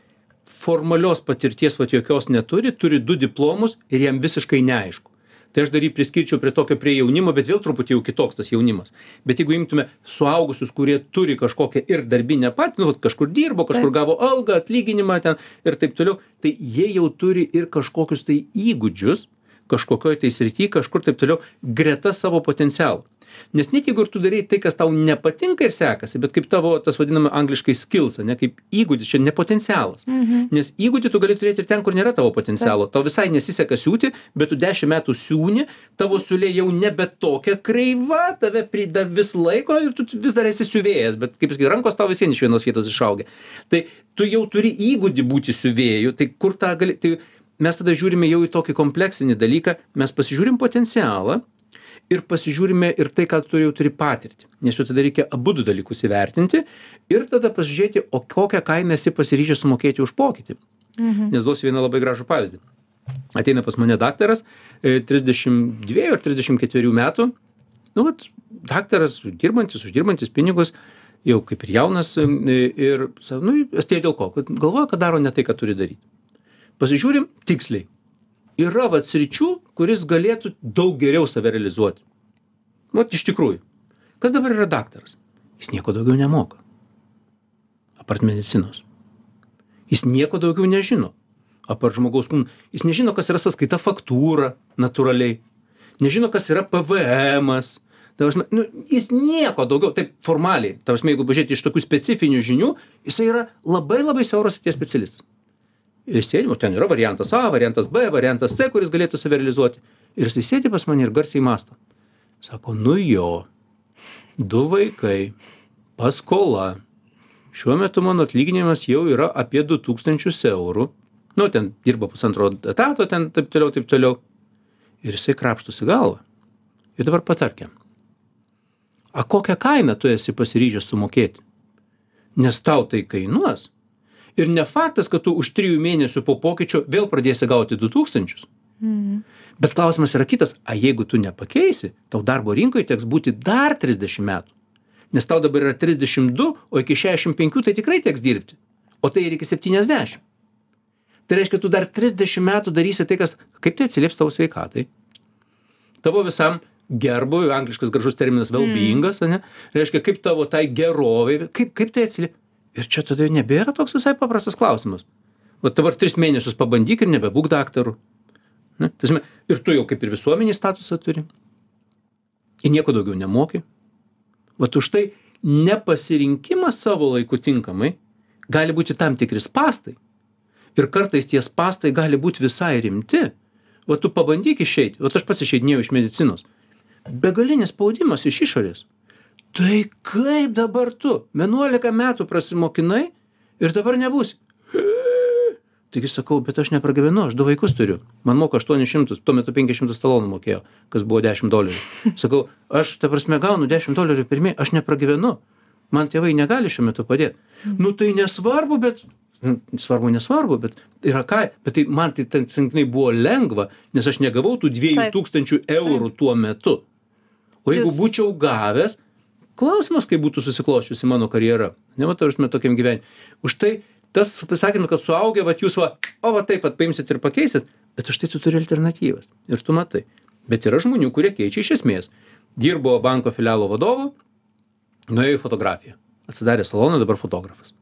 formalios patirties vat jokios neturi turi du diplomus ir jam visiškai neaišku tai aš dar jį priskirčiau prie tokio prie jaunimo bet vėl truputį jau kitoks tas jaunimas. Bet jeigu imtume suaugusius kurie turi kažkokią ir darbinę patirtį nu vat kažkur dirbo kažkur gavo algą atlyginimą ten ir taip toliau tai jie jau turi ir kažkokius tai įgūdžius kažkokioj tai srity kažkur taip toliau greta savo potencialo nes net jeigu ir tu darei tai kas tau nepatinka ir sekasi bet kaip tavo tas vadinama angliškai skils ane kaip įgūdis čia ne potencialas. Mhm. nes įgūdį tu gali turėti ir ten kur nėra tavo potencialo. Tau visai nesiseka siūti bet tu dešim metų siūni tavo siūlė jau nebe tokia kreiva tave prida vis laiko ir tu vis dar esi siuvėjas bet kaip sakyt rankos tau vis vien iš vienos vietos išaugę. Tai tu jau turi įgūdį būti siuvėju tai kur tą gali tai mes tada žiūrime jau į tokį kompleksinį dalyką mes pasižiūrim potencialą ir pasižiūrime ir tai ką tu jau turi patirtį. Nes jau tada reikia abudu dalykus įvertinti ir tada pasižiūrėti o kokią kainą esi pasiryžęs sumokėti už pokytį. Mhm. nes duosiu vieną labai gražų pavyzdį. Ateina pas mane daktaras e, trisdešim dviejų ar trisdešim ketverių metų. Nu vat daktaras dirbantis uždirbantis pinigus jau kaip ir jaunas e, ir nu atėjo dėl ko? Kad galvoja kad daro ne tai ką turi daryt pasižiūrim tiksliai yra vat sričių kur jis galėtų daug geriau save realizuoti. Vat iš tikrųjų. Kas dabar yra daktaras? Jis nieko daugiau nemoka. Apart medicinos. Jis nieko daugiau nežino. Apart žmogaus kūno. Jis nežino kas yra sąskaita faktūra natūraliai. Nežino kas yra pvmas ta prasme nu jis nieko daugiau taip formaliai prasme jeigu pažiūrėti iš tokių specifinių žinių jisai yra labai labai siauros srities specialistas ir sėdim o ten yra variantas a variantas b variantas c kuris galėtų save realizuoti. Ir jisai sėdi pas mane ir garsiai mąsto. Sako nu jo du vaikai paskola. Šiuo metu mano atlyginimas jau yra apie du tūkstančius eurų. Nu ten dirba pusantro etato ten taip toliau taip toliau. Ir jisai krapštosi galvą. Ir dabar patark jam a kokią kainą tu esi pasiryžęs sumokėti? Nes tau tai kainuos ir ne faktas kad tu už trijų mėnesių po pokyčio vėl pradėsi gauti du tūkstančius Mhm. bet klausimas yra kitas a jeigu tu nepakeisi tau darbo rinkoj teks būti dar trisdešim metų. Nes tau dabar yra trisdešim du o iki šešiasdešim penkių tai tikrai teks dirbti. O tai ir iki septyniasdešim tai reiškia tu dar trisdešim metų darysi tai kas kaip tai atsilieps tavo sveikatai. Tavo visam gerbūviui angliškas gražus terminas well beingas ane reiškia kaip tavo tai gerovei kaip kaip tai atsilieps ir čia tada nebėra toks visai paprastas klausimas. Va dabar tris mėnesius pabandyk ir nebebūk daktaru. Na ta prasme ir tu jau kaip ir visuomenėj statusą turi. Ir nieko daugiau nemoki. Vat už tai nepasirinkimas savo laiku tinkamai gali būti tam tikri spąstai. Ir kartais tie spąstai gali būt visai rimti. Va tu pabandyk išeit. Vat aš pats išeidinėjau iš medicinos. Begalinis spaudimas iš išorės tai kaip dabar tu? Vienuolika metų prasimokinai ir dabar nebūsi. [gasps] Taigi sakau bet aš nepragyvenu aš du vaikus turiu. Man moka aštuonis šimtus tuo metu penkis šimtus talonų mokėjo kas buvo dešim dolerių. [laughs] Sakau aš ta prasme gaunu dešim dolerių per mė aš nepragyvenu. Man tėvai negali šiuo metu padėt. Nu tai nesvarbu bet nu svarbu nesvarbu bet yra ką bet tai man tai ten santykinai buvo lengva nes aš negavau tų dviejų tūkstančių eurų tuo metu. O jeigu būčiau gavęs klausimas kaip būtų susiklosčiusi mano karjera. Ne va ta prasme tokiam gyvenime už tai tas pasakymas kad suaugę vat jūs va o va taip vat paimsit ir pakeisit bet už tai tu turi alternatyvas. Ir tu matai. Bet yra žmonių kurie keičia iš esmės. Dirbo banko filialo vadovu nuėjo į fotografiją. Atsidarė saloną dabar fotografas.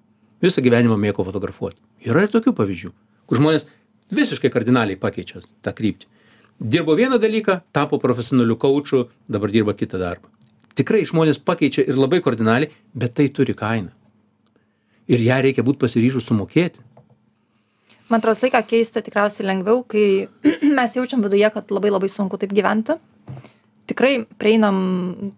Visą gyvenimą mėgo fotografuot yra ir tokių pavyzdžių kur žmonės visiškai kardinaliai pakeičia tą kryptį. Dirbo vieną dalyką tapo profesionaliu kauču dabar dirba kitą darbą tikrai žmonės pakeičia ir labai kardinaliai bet tai turi kainą. Ir ją reikia būt pasiryžus sumokėti. Man atrodo laiką keisti tikriausiai lengviau kai [clears throat] mes jaučiam viduje kad labai labai sunku taip gyventi tikrai prieinam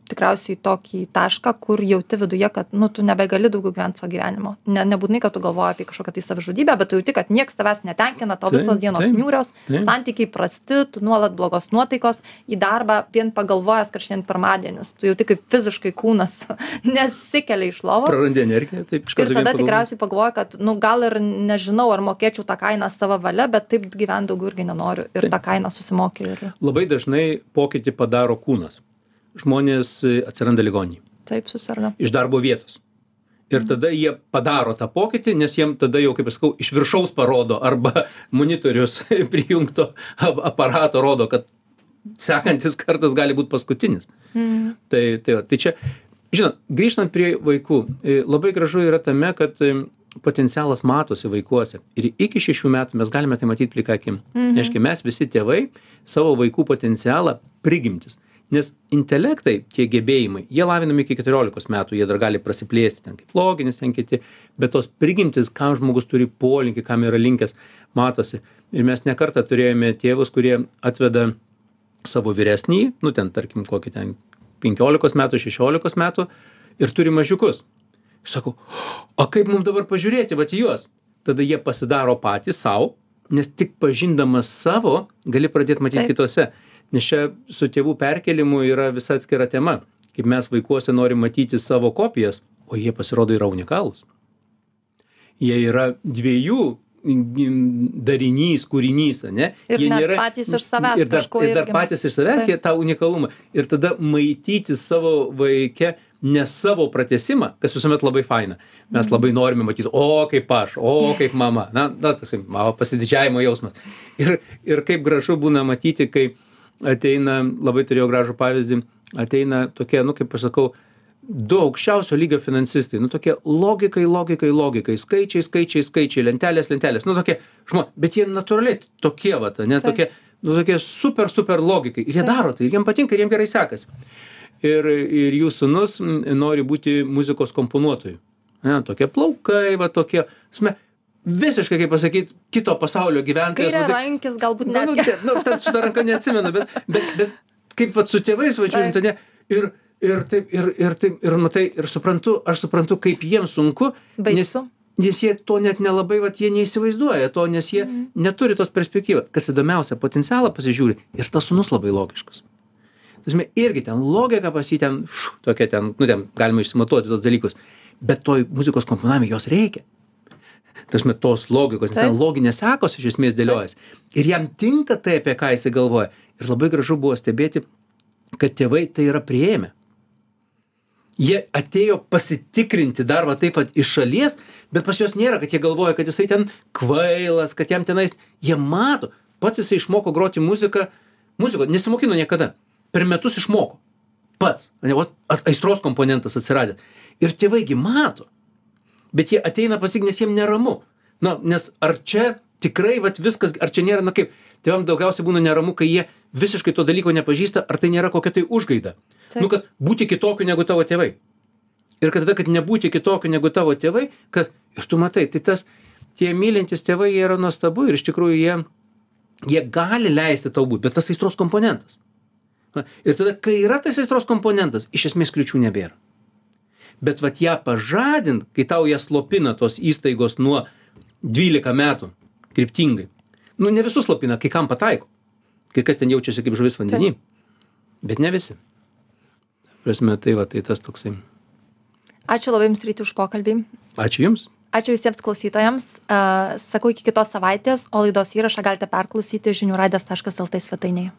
tikriausiai tokį tašką kur jauti viduje kad nu tu nebegali daugiau gyvent savo gyvenimo ne nebūtinai kad tu galvoji apie kažkokią tai savižudybę bet tu jauti kad nieks tavęs netenkina tau visos dienos niūrios santykiai prasti tu nuolat blogos nuotaikos į darbą vien pagalvojęs kad šiandien pirmadienis tu jauti kaip fiziškai kūnas [laughs] nesikelia iš lovos prarandi energiją taip iš Ir karto vien tada tikriausiai pagalvoju, kad, nu, gal ir nežinau, ar mokėčiau tą kainą savo valia, bet taip gyventi daugiau irgi nenoriu. Ir tą kainą susimokė. Ir labai dažnai pokytį padaro kūnas žmonės e, atsiranda ligoninėj taip susirga. iš darbo vietos. Ir tada jie padaro tą pokytį, nes jiem tada jau, kaip aš sakau, iš viršaus parodo arba [laughs] monitorius [laughs] prijungto ap- aparato rodo, kad sekantis kartas gali būti paskutinis. Mm. Tai, tai, tai čia, žinot, grįžtant prie vaikų, e, labai gražu yra tame, kad e, potencialas matosi vaikuose. Ir iki šešių metų mes galime tai matyti plika akim. Mhm. Reiškia, mes visi tėvai savo vaikų potencialą prigimtis. Nes intelektai, tie gebėjimai, jie lavinami iki 14 metų, jie dar gali prasiplėsti, ten kaip loginis, ten kiti, bet tos prigimtis, kam žmogus turi polinkį, kam yra linkęs, matosi. Ir mes nekartą turėjome tėvus, kurie atveda savo vyresnį, nu ten tarkim kokį ten 15 metų, 16 metų ir turi mažiukus. Sakau, o kaip mums dabar pažiūrėti, va į juos? Tada jie pasidaro patys savo, nes tik pažindamas savo gali pradėti matyti Taip. Nes čia su tėvų perkelimu yra visa atskira tema. Kaip mes vaikuose norim matyti savo kopijas, o jie pasirodo yra unikalūs. Jie yra dviejų darinys, kūrinys, ne? Ir jie net patys iš savęs ir dar, ir dar irgi. patys iš savęs Taip. jie tą unikalumą. Ir tada maityti savo vaike ne savo pratesimą, kas visuomet labai faina. Mes labai norime matyti, o kaip aš, o kaip mama. Na, na toksai, mano pasididžiavimo jausmas. Ir, ir kaip gražu būna matyti, kai ateina, labai turėjau gražų pavyzdį, ateina tokie, nu kaip aš sakau, du aukščiausio lygio finansistai, nu tokie logikai, logikai, logikai, skaičiai, skaičiai, skaičiai, lentelės, lentelės, nu tokie žmonės, bet jie natūraliai tokie, va, ne Taip. tokie, nu tokie super, super logikai. Ir jie Taip. daro tai, jiems patinka, jiems gerai sekasi. Ir, ir jų sunus nori būti muzikos komponuotoju. Ne, tokie plaukai, va tokie, sme, visiškai, kaip pasakyti, kito pasaulio gyventojas. Kairė va, taip- rankis galbūt Nu, nu, net. te- nu, ten su ta ranka neatsimenu, bet, bet, bet kaip vat su tėvais važiuojant, ne, ir, ir taip, ir, ir taip, ir matai, ir suprantu, aš suprantu, kaip jiems sunku, nes, Baisu. nes jie to net nelabai, vat, jie neįsivaizduoja to, nes jie Mhm. neturi tos perspektyvos. Kas įdomiausia, potencialą pasižiūri ir tas sunus labai logiškas. Tasme, irgi ten logika pas jį ten, šu, tokia ten, nu, ten galima išsimatuoti tos dalykus, bet toj muzikos komponavime jos reikia. Tasme, tos logikos, nes ten loginės sekos iš esmės dėliojasi. Ir jam tinka tai, apie ką jisai galvoja. Ir labai gražu buvo stebėti, kad tėvai tai yra prieėmę. Jie atėjo pasitikrinti dar va taip pat iš šalies, bet pas juos nėra, kad jie galvoja, kad jisai ten kvailas, kad jam tenais, jie mato, pats jisai išmoko groti muziką, muziko, nesimokino niekada, per metus išmoko. Pats, ne, at- aistros komponentas atsiradė. Ir tėvaigi mato. Bet jie ateina pas jį nes jiem neramu. Na nes ar čia tikrai vat viskas ar čia nėra na kaip tėvam daugiausiai būna neramu kai jie visiškai to dalyko nepažįsta ar tai nėra kokia tai užgaida? Nu kad būti kitokiu negu tavo tėvai. Ir kad tada kad nebūti kitokiu negu tavo tėvai kad ir tu matai tai tas tie mylintys tėvai jie yra nuostabu ir iš tikrųjų jie jie gali leisti tau būt bet tas aistros komponentas. Ir tada kai yra tas aistros komponentas iš esmės kliūčių nebėra bet vat ją pažadint kai tau ją slopina tos įstaigos nuo dvylika metų kryptingai. Nu ne visus slopina kai kam pataiko. Kai kas ten jaučiasi kaip žuvis vandeny. Bet ne visi. Prasme tai va tai tas toksai. Ačiū labai jums ryti už pokalbį. Ačiū jums. Ačiū visiems klausytojams. Sakau iki kitos savaitės o laidos įrašą galite perklausyti žinių radijas taškas lt svetainėje